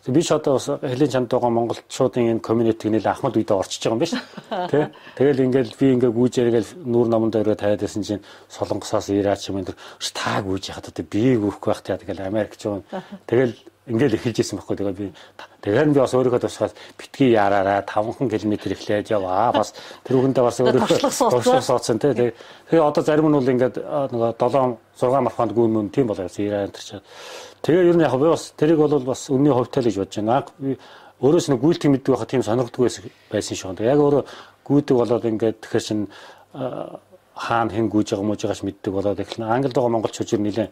би ч одоо бас хэлийн чанд байгаа монголчуудын энэ комьюнитиг нэлээ ахмад үедээ орчиж байгаа юм биш. Тий Тэгэл ингээл би ингээ гүйж яригээл нүүр наманд өрөө тавиад байсан чинь солонгосоос ираач юм энэ таа гүйж яхад одоо би гүйхгүй байх тий тэгэл Америк ч юм. Тэгэл ингээл эхэлж ирсэн байхгүй. Тэгээ би тэгэхээр би бас өөрийнхөө тусгаас битгий яраараа 5 км эхлээд яваа. Бас тэр үгэндээ бас өөрийнхөө суудсан тий тэгээ одоо зарим нь бол ингээд нөгөө 7 6 марханд гүн тийм болоо ираа энэ чинь Тэгээ ер нь яг би бас тэрийг бол бас үнний хувьтай л гэж бодож байна. Өөрөөс нь гүйлтийг мэддэг байхад тийм сонирхдаг байсан шүү дээ. Яг өөрөө гүйдэг болоод ингээд тэгэхээр чин хаана хэн гүйж байгаа мууж байгаач мэддэг болоод эхлэн Англид байгаа монголчууд ер нь нэлээд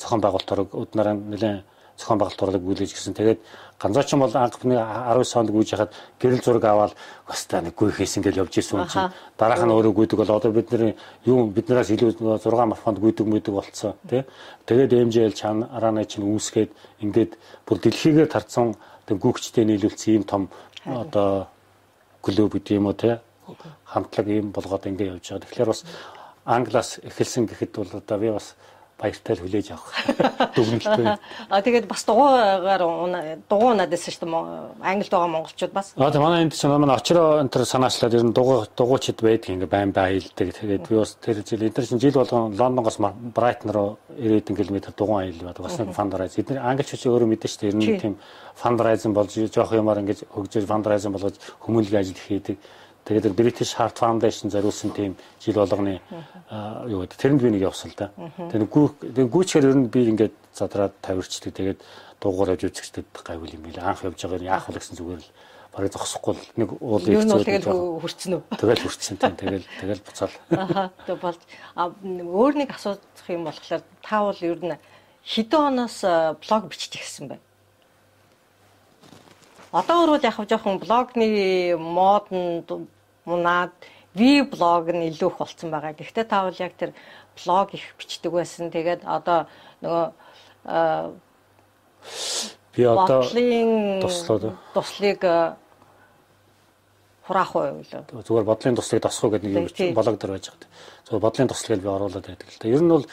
зохион байгуулалтаар өднөрөө нэлээд зохион байгуулалт орлог гүйлэж гисэн. Тэгээд ганцаачин бол анхны 19 санд гүйж хахад гэрэл зураг аваад баста нэг гүйхээс ингээл явж исэн юм чинь дараах нь өөрөө гүйдэг бол одоо бид нэр юу биднээс илүү 6 марафонд гүйдэг мүдэг болцсон тий. Тэгээд MJL чанараа чинь үүсгээд ингээд бүр дэлхийгээр тарцсан гүйгчтэй нийлүүлсэн ийм том одоо клуб гэдэг юм уу тий хамтлаг ийм болгоод ингээд явж байгаа. Тэгэхээр бас англиас эхэлсэн гэхэд бол одоо би бас баяртай хүлээж авах дүгнэлттэй. А тэгээд бас дугуугаар дугуй надаас шүү дээ Англид байгаа монголчууд бас. А тэгээд манай энд чинь манай очроо энэ төр санаачлаад ер нь дугуй дугуйчд байдаг ингээ байн баялдаг. Тэгээд би бас тэр жил энэ төр чинь жил болгон Лондонгоос Брайтон руу 90 км дугуй аялал байдаг. Бас нэг фандрайз. Эдгээр англичууд өөрөө мэдэн шүү дээ. Ер нь тийм фандрайзинг болж жоох юмар ингээ хөгжиж фандрайзинг болгож хүмүүнлэгийн ажил хийдэг. Тэгээд British Heart Foundation зориулсан тийм жил болгоны юу гэдэг тэрэнд би нэг явсан л да. Тэгээд гүү гүүчээр ер нь би ингээд задраад тавирчдаг. Тэгээд дуугаар явж үзэхтэй гайвал юм билээ. Анх явж байгаа нь яах вэ гэсэн зүгээр л барыг зогсохгүй нэг уул их зүйл. Тэгэл хөрцөн үү? Тэгэл хөрцсөн тийм. Тэгэл тэгэл буцаал. Аа тэг болж өөр нэг асуудах юм болохоор та бол ер нь хэдэн оноос блог бичиж ирсэн байна? Одоо бол яг жоохон блогны мод нь мунаад ви блог нь илүү их болцсон байгаа. Гэхдээ та бол яг тэр блог их бичдэг байсан. Тэгээд одоо нөгөө би одоо туслаад туслыг хураах уу юу? Зүгээр бодлын туслыг тосхоо гэдэг нэг юм блог дээр байж байгаа. Зүгээр бодлын туслыг би оруулаад байдаг л да. Ер нь бол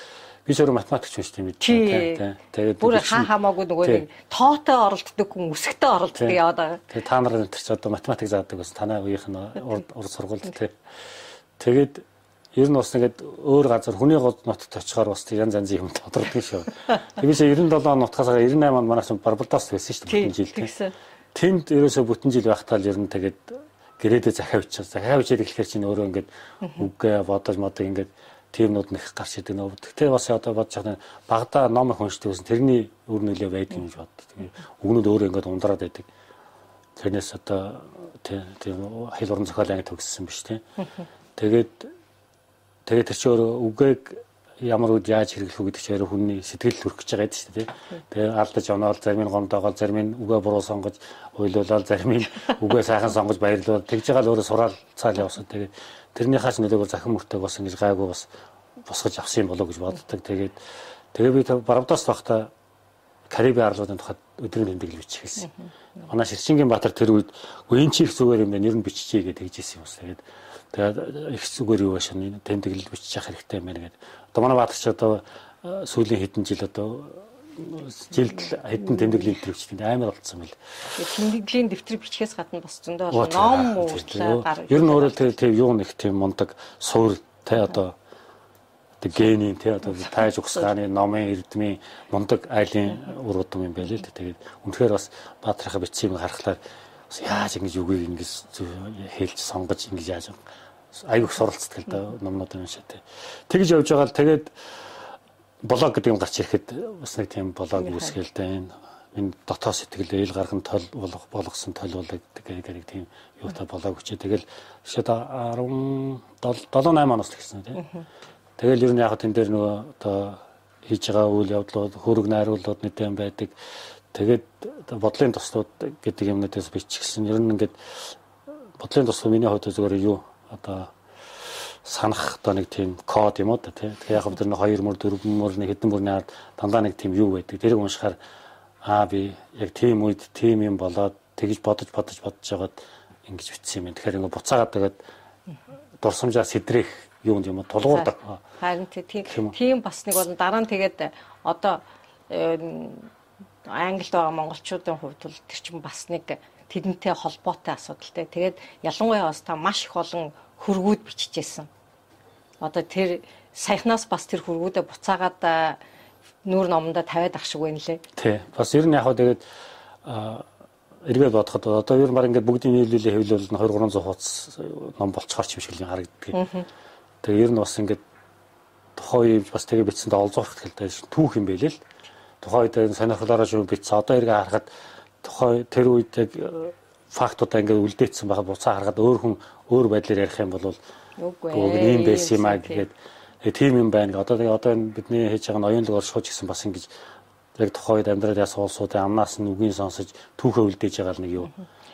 би өөрөө математикч биш тийм үү? Тэгээд бүр хаа хамаагүй нөгөө нэг тоотой оролддог хүн үсгтэй оролддог яваад байгаа. Тэгээд та нар энэ ч одоо математик заадаг бас танай үеийнх нь урд сургуульд тий. Тэгээд ер нь бас ингээд өөр газар хүний гол нутагт очихоор бас янз янзын юм тодордог шүү. Тэгээс 97 нутгаас 98 онд манайс Барбадос байсан шүү дээ бүтэн жил. Тэнд ерөөсө бүтэн жил байхтаа л ер нь тэгээд гэрээдээ захиавч захиавч ирэхлээр чинь өөрөө ингээд үгээ бодож модыг ингээд тиймнүүд нэх гарч идэг нөө. Тэгтээ бас одоо бодож байгаа багада ном их уншдаг гэсэн тэрний үр нөлөө байдаг гэж боддог. Өгнүүд өөрөө ингээд ундраад байдаг. Тэрнээс одоо тийм хил уран зохиол анги төгссөн биш тийм. Тэгээд тэгээд тэр чинь өөрөө үгээг ямар үед яаж хэрэглэх үү гэдэг чинь өөрөө хүний сэтгэл хүрэх гэж байгаа шүү дээ. Тэгээ алдаж оноол зарим нь гомдоогоо зарим нь үгээ буруу сонгож уйлуулаад зарим нь үгээ сайхан сонгож баярлуул тэгж байгаа л өөрөө сураал цаал явсан. Тэгээд тэрнийхээс нөлөөгөөр захин мөртөг бас ингэж гайгүй бас босгож авсан юм болоо гэж боддог. Тэгээд тэгээ би Барбадос багта Карибын арлуудын тухайд өдрийн тэмдэглэл бичих хэлсэн. Манай Ширчингийн Баатар тэр үед үеийн чих зүгээр юм байна. Ер нь биччихье гэдээ тэгжсэн юм бас. Тэгээд тэгээд их зүгээр юу башаа тэмдэглэл бичих хэрэгтэй юм байна гэдэг. Одоо манай Баатар ч одоо сүүлийн хэдэн жил одоо жилд хэдэн тэмдэглэлийн дэвтэр бичдэг амар болцсон байл. Тэмдэглэлийн дэвтэр бичгээс гадна бас зөндөө ном уурлаа гар. Ер нь өөрөө тэр тэр юу нэг тийм мундаг суур тэ одоо тэг генийн тэ одоо тайж ухсгааны номын эрдмийн мундаг айлын уруудам юм байл л тэгээд үнэхээр бас баатрахаа бичсэн юм харахаар бас яаж ингэж үгийг ингэж хэлж сонгож ингэж яаж аюух суралцдаг л да номнууд юм шиг тэ. Тэгж явж байгаа л тэгээд блог гэдэг юм гарч ирэхэд бас нэг тийм блог үүсгэлтэй энэ энэ дотоод сэтгэл ээл гарган тол болох болгосон толиулаг гэдэг нэг тийм юутай блог хүчээ тэгэл шид 17 7 8 оноос л гэсэн тийм. Тэгэл ер нь яг тэн дээр нөгөө одоо хийж байгаа үйл явдлууд хөрөг найруулууд нэгэн байдаг. Тэгээд бодлын туслууд гэдэг юмнуудаас биччихсэн. Ер нь ингээд бодлын туслууд миний хувьд зүгээр юу одоо санах одоо нэг тийм код юм уу та тий. Тэгэхээр яг бид нар 2 мөр 4 мөр нэг хэдэн мөрний ард дандаа нэг тийм юу байдаг. Тэрийг уншихаар аа би яг тийм үед тийм юм болоод тэгж бодож бодож бодож жагаад ингэж битсэн юм. Тэгэхээр ингээ буцаагаад тэгээд дурсамжаа сэдрэх юунд юм тулгуурдаг. Харин тийм тийм бас нэг бол дараа нь тэгээд одоо Англид байгаа монголчуудын хувьд бол тэр чинь бас нэг тэдэнтэй холбоотой асуудалтай. Тэгээд ялангуяа бас та маш их олон хөргүүд биччихсэн. Одоо тэр саяхнаас бас тэр хөргүүдээ буцаагаад нүүр номондоо тавиад ах шиг байна лээ. Тий. Бас ер нь яг хаа тэгээд эргээ бодоход одоо ер нь баг ингээд бүгдийн нийлүүлээ хэвлэл 2 300 хуудас ном болцохоор ч юм шиг л харагддаг. Тэгээ ер нь бас ингээд тухайн үе бас тэгээ бичсэндээ олзуурах хэлтэй түүх юм байлээ л. Тухайн үед сонирхолоор шүү бичсэн. Одоо эргээ харахад тухайн тэр үед яг фактуудаа ингээд үлдээсэн байгаа буцаа харахад өөр хүн өөр байдлаар ярих юм бол үгүй ийм байсан юм аа гэгээд тийм юм байна. Одоо тэгээ одоо бидний хийж байгаа ноёнлог оршууч гэсэн бас ингэж яг тухайн үед амьдрал яс улсуудын амнаас нь үгийн сонсож түүхээ үлдээж байгаа л нэг юу.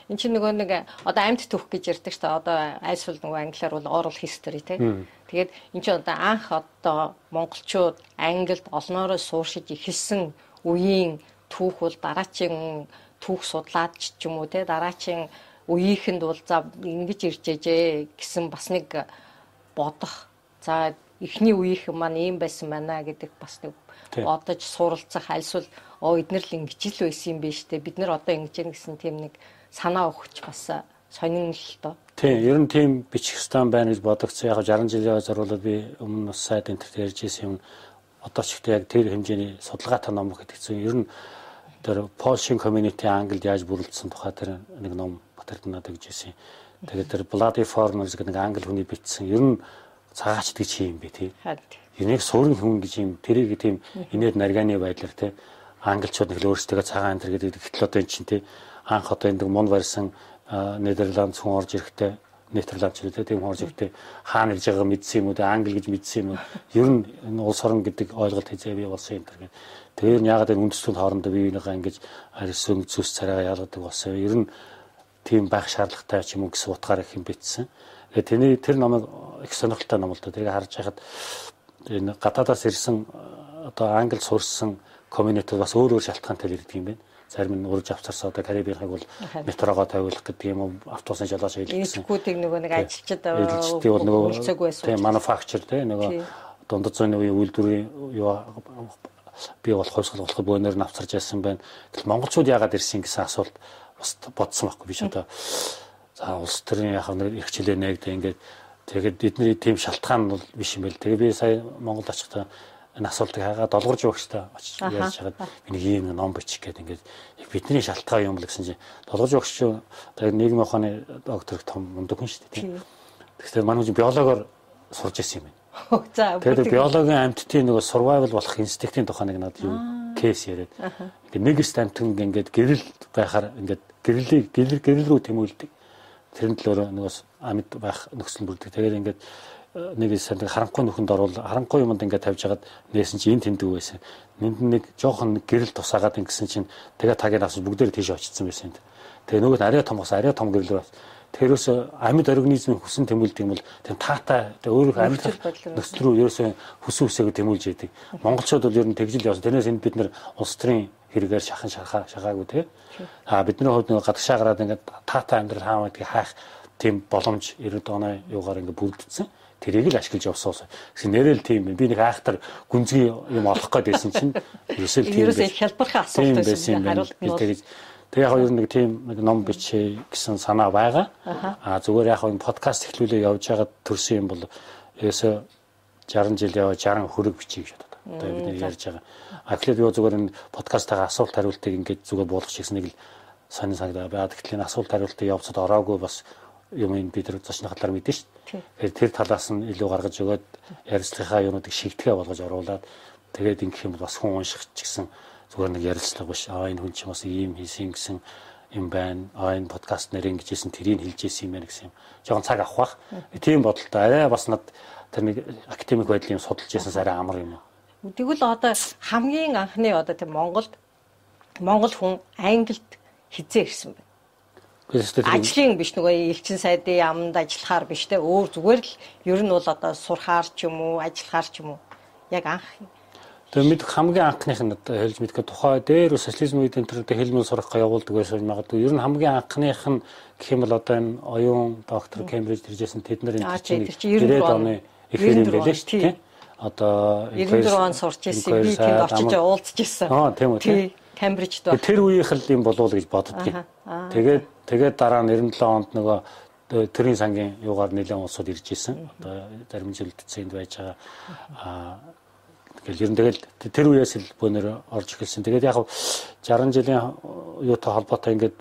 Эн чинь нөгөө нэг одоо амьд түүх гэж ярьдаг шүү дээ. Одоо айсвал нөгөө англиар бол oral history тийм. Тэгээд эн чинь одоо анх одоо монголчууд англид олноороо сууршиж эхэлсэн үеийн түүх бол дараачийн түүх судлаад ч юм уу те дараачийн үеийнхэнд бол за ингэж ирж ээжээ гэсэн бас нэг бодох. За эхний үеийнхэн маань ийм байсан байна гэдэг бас нэг бодож суралцах альсвал оо эднэр л ингэж л байсан юм биш те бид нар одоо ингэж яах гэсэн тийм нэг санаа өгч бас сонин л доо. Тийм, ер нь тийм бичих стан байна гэж бодогцсон. Яг 60 жилийн зориулаад би өмнө бас сайд энтерт ярьж ирсэн юм. Одоо ч ихтэй яг тэр хэмжээний судалгаатай ном гэдэг чинь ер нь тэр Polshin community Англид яаж бүрэлдсэн тухай тэр нэг ном батард надад гэж хэлсэн. Тэгээд тэр Bloody Foreigners гэдэг нэг англи хүний бичсэн. Ер нь цагаач гэж юм бэ тий. Энийг суурин хүн гэж юм тэрийг тийм инээд нарганы байдлаар тий англичууд нэг л өөрсдөө цагаан антер гэдэг гэтэл одоо эн чинь тий анх одоо энэ мунд барьсан Нидерланд хүн орж ирэхдээ Нидерланд ч үлээ тийм орж ирэхдээ хаана ирж байгааг мэдсэн юм уу англи гэж мэдсэн юм уу ер нь энэ улс орон гэдэг ойлголт хэзээ бий болсон юм тэр гэдэг. Тэр нь ягаад энэ үндэстнүүд хоорондоо бие биенийгаа ингэж арьс зүс царайгаа ялгадаг болсон. Ер нь тийм байх шаардлагатай ч юм уу гэсэн утгаар их юм битсэн. Тэгээ тэний тэр номыг их сонирхолтой ном л да. Тэгээ харж байхад энэ гадаадаас ирсэн одоо англи сурсан комьюнити бас өөр өөр шалтгаантай ирдэг юм байна зарим нь урж авцарсаа одоо Карибийнхыг бол метрогоо тавиулах гэдэг юм автобусны жолооч хийлгэх гэсэн. Эдгүүдийг нөгөө нэг ажилчид эдгчдийн бол нөгөө тийм мануфакчер тийм нөгөө дундад зууны үеийн үйлдвэрийн юу би бол хойсгол болох бөөнөр нь авцарч яасан байна. Тэгэл монголчууд яагаад ирсэн гэсэн асуулт бас бодсон байхгүй биш одоо. За улс төрийн яг нэг их хилээ нэгдэ ингээд. Тэгээд эдний тийм шалтгаан бол биш юм байл. Тэгээ би сая Монгол очихдаа энэ асуултыг хагаад долгорж өгөхтэй очиж ярьж хагаад нэг ийм ном бичих гээд ингээд бидний шалтгаан юм л гэсэн чинь долгорж чинь одоо нийгмийн ухааны доктор том мундаг хүн шүү дээ. Тэгэхээр манай хүн биологоор сурж ирсэн юм байна. За тэгээд биологийн амьтдын нөгөө survival болох инстинктийн тухай нэг надад юм кейс яриад. Ингээд нэг эст амьтан ингээд гэрэл байхаар ингээд гэрлийг гэрэл гэрэл рүү тэмүүлдэг. Тэрэн төлөөр нөгөө амьд байх нөхцөл бүрддэг. Тэгээд ингээд нэг санд харанхуй нөхөнд орвол харанхуй юмд ингээд тавьж хагаад нээсэн чи энэ тэмдэг байсан. Нэнд нэг жоохон гэрэл тусаагаад ингэсэн чинь тэгээ тагийг авсан бүгдээр тийш очсон байсан. Тэгээ нөгөө арай том бас арай том гэрэл бас тэрөөс амьд организмын хүсэн тэмүүлдэг юм бол тийм таатай өөрөө амьд нөхцөл рүү ерөөсөө хүсэн үсээг тэмүүлж яадаг. Монголчууд бол ер нь тэгжил явсан. Тэрнээс энд бид нэр улс төрийн хэрэгээр шахан шахаа шахаагүй тий. А бидний хувьд нэг гадагшаа гараад ингээд таатай амьдрал хаамаа гэдгийг хайх тийм боломж 90 оны юугаар ингээд бүрдсэн тэрийг л ашиглаж явсан. Гэсэн нэрэл тийм би нэг айхтар гүнзгий юм олох гээд байсан чинь ерөөсөө тийм ерөөсөө хялбархан асуулт байсан хариулт нь бол Тэг яг нь нэг тийм нэг ном бичээ гэсэн санаа байгаа. Аа зүгээр яг энэ подкаст эхлүүлээ явж байгаа төрсөн юм бол ерөөсөө 60 жил яваа 60 хөрөг бичиж гэж бодод. Одоо бид ярьж байгаа. А тэгэхээр би зүгээр энэ подкастаа асуулт хариултыг ингээд зүгээр буулгах гэсэн нэг л сонин санагдаа. Баад гэтэл энэ асуулт хариултыг явцад ороогүй бас юм ин бид нар зочны хатлаар мэдэн шүү дээ. Тэгэхээр тэр талаас нь илүү гаргаж өгөөд ярилцлагынхаа юмнуудыг шигтгэе болгож оруулаад тэгээд ингэх юм бол бас хүн унших ч гэсэн зүгээр нэг ярилцлага биш. Аа энэ хүн чинь бас ийм хийсэн гэсэн юм байна. Аа энэ подкаст нэр ингэжсэн тэрийг хэлжсэн юм байна гэсэн юм. Жохон цаг авах бах. Тийм бодолтой арай бас над тэр нэг академик байдлын юм судалж ясанс арай амар юм. Тэгвэл одоо хамгийн анхны одоо тийм Монголд Монгол хүн Англид хизээ ирсэн байна. Ажлын биш нөгөө элчин сайдын яамд ажиллахаар биш те өөр зүгээр л ер нь бол одоо сурахаар ч юм уу ажиллахаар ч юм уу яг анх Тэгээ мэд хамгийн анхных нь одоо хэлж мэдэх тухай дээр социализм үед энэ төрөйд хэлмэл сурах явуулдаг байсан магадгүй ер нь хамгийн анхных нь гэх юм бол одоо энэ оюун доктор Кембриж иржсэн тэд нар энэ чинь 90 оны их юм байлээ шүү дээ. Одоо 94 он сурч ирсэн би тэнд очиж уулзж ирсэн. Аа тийм үү. Кембрижд. Тэр үеийнх л юм болов уу гэж боддгийг. Тэгээд тэгээд дараа нь 97 онд нөгөө төрийн сангийн юугаар нэлээд улсууд ирж исэн. Одоо зарим жилд цэнд байж байгаа. Аа тэгэл ер нь тэгэл тэр үеэс л бөөнөр орж эхэлсэн. Тэгээд яг 60 жилийн юутай холбоотой ингээд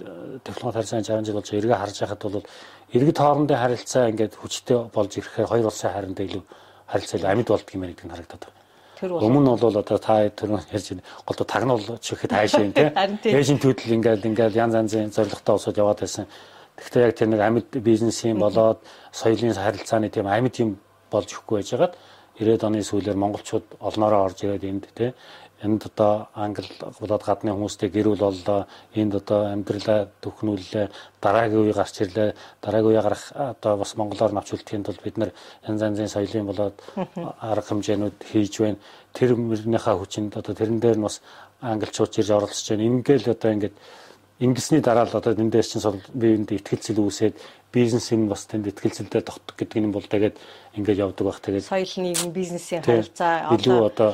технологи харьцаа 60 жил болж эргээ харж байхад бол иргэд хоорондын харилцаа ингээд хүчтэй болж ирэхээр хоёр улсын хариндаа илүү харилцаа амьд болдго юм гэдэг нь харагдаад байна. Өмнө нь бол одоо та тэр ярьж байна. Голдо тагнуул чихэд хайшаа юм тий. Дэжин төдөл ингээл ингээл янз янзын зорилготой усууд яваад байсан. Гэхдээ яг тэр нэг амьд бизнес юм болоод соёлын харилцааны тийм амьд юм болж өгөхгүй байжгаад 90-ад оны сүүлээр монголчууд олноороо орж ирээд энд тий энд одоо англи болоод гадны хүмүүстэй гэрүүл боллоо энд одоо амьдралаа төхнүүллээ. Дараагийн үе гарч ирлээ. Дараагийн үе гарах одоо бас монголоор навчуултын тулд бид нар янз янзын соёлын болоод арга хэмжээнүүд хийж байна. Тэр мөрнийхээ хүчинд одоо тэрэн дээр нь бас англичууд ирж оролцож байна. Ингээл одоо ингээд ингэсний дараа л одоо энэ дээр чинь биеинд ихтгэлцэл үүсээд бизнес юм бас тэнд ихтгэлцэлдээ тогтдог гэдэг юм бол тэгээд ингээд явдаг байх. Тэгээд соёл нийгэм бизнесийн харилцаа илүү одоо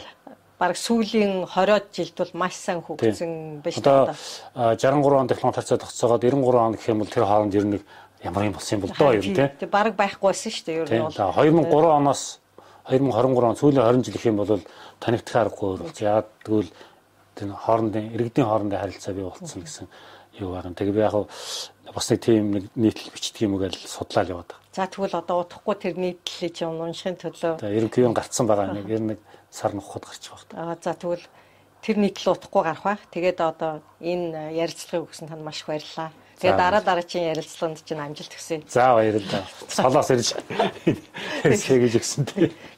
бараг сүүлийн 20-од жилд бол маш сайн хөгжсөн байж та. Одоо 63 он технологи харьцаа тогтцоогоод 93 он гэх юм бол тэр хооронд ер нь ямар юм болсон юм бол доо ер нь тий. Бараг байхгүй байсан шүү дээ ер нь бол. 2003 оноос 2023 он сүүлийн 20 жил гэх юм бол танигдах аргагүй өөрөө. Яагаад гэвэл тэр хоорондын иргэдийн хоорондын харилцаа бий болцсон гэсэн юу байгаа. Тэгээ би яг бас нэг тийм нэг нийтлэл бичдэг юм уу гэж судлаад яваад байгаа. За тэгвэл одоо удахгүй тэр нийтлэлийг чинь уншихын төлөө. За ерөнхийдөө гарцсан байгаа нэг ер нь сар нухад гарч байгаа. Аа за тэгвэл тэр нийтлэл утахгүй гарах байх. Тэгээд одоо энэ ярилцлагыг өгсөн танд маш их баярлалаа. Тэгээд дараа дараагийн ярилцлаганд чинь амжилт хүсье. За баярлалаа. Солоос ирж хэлж өгсөн.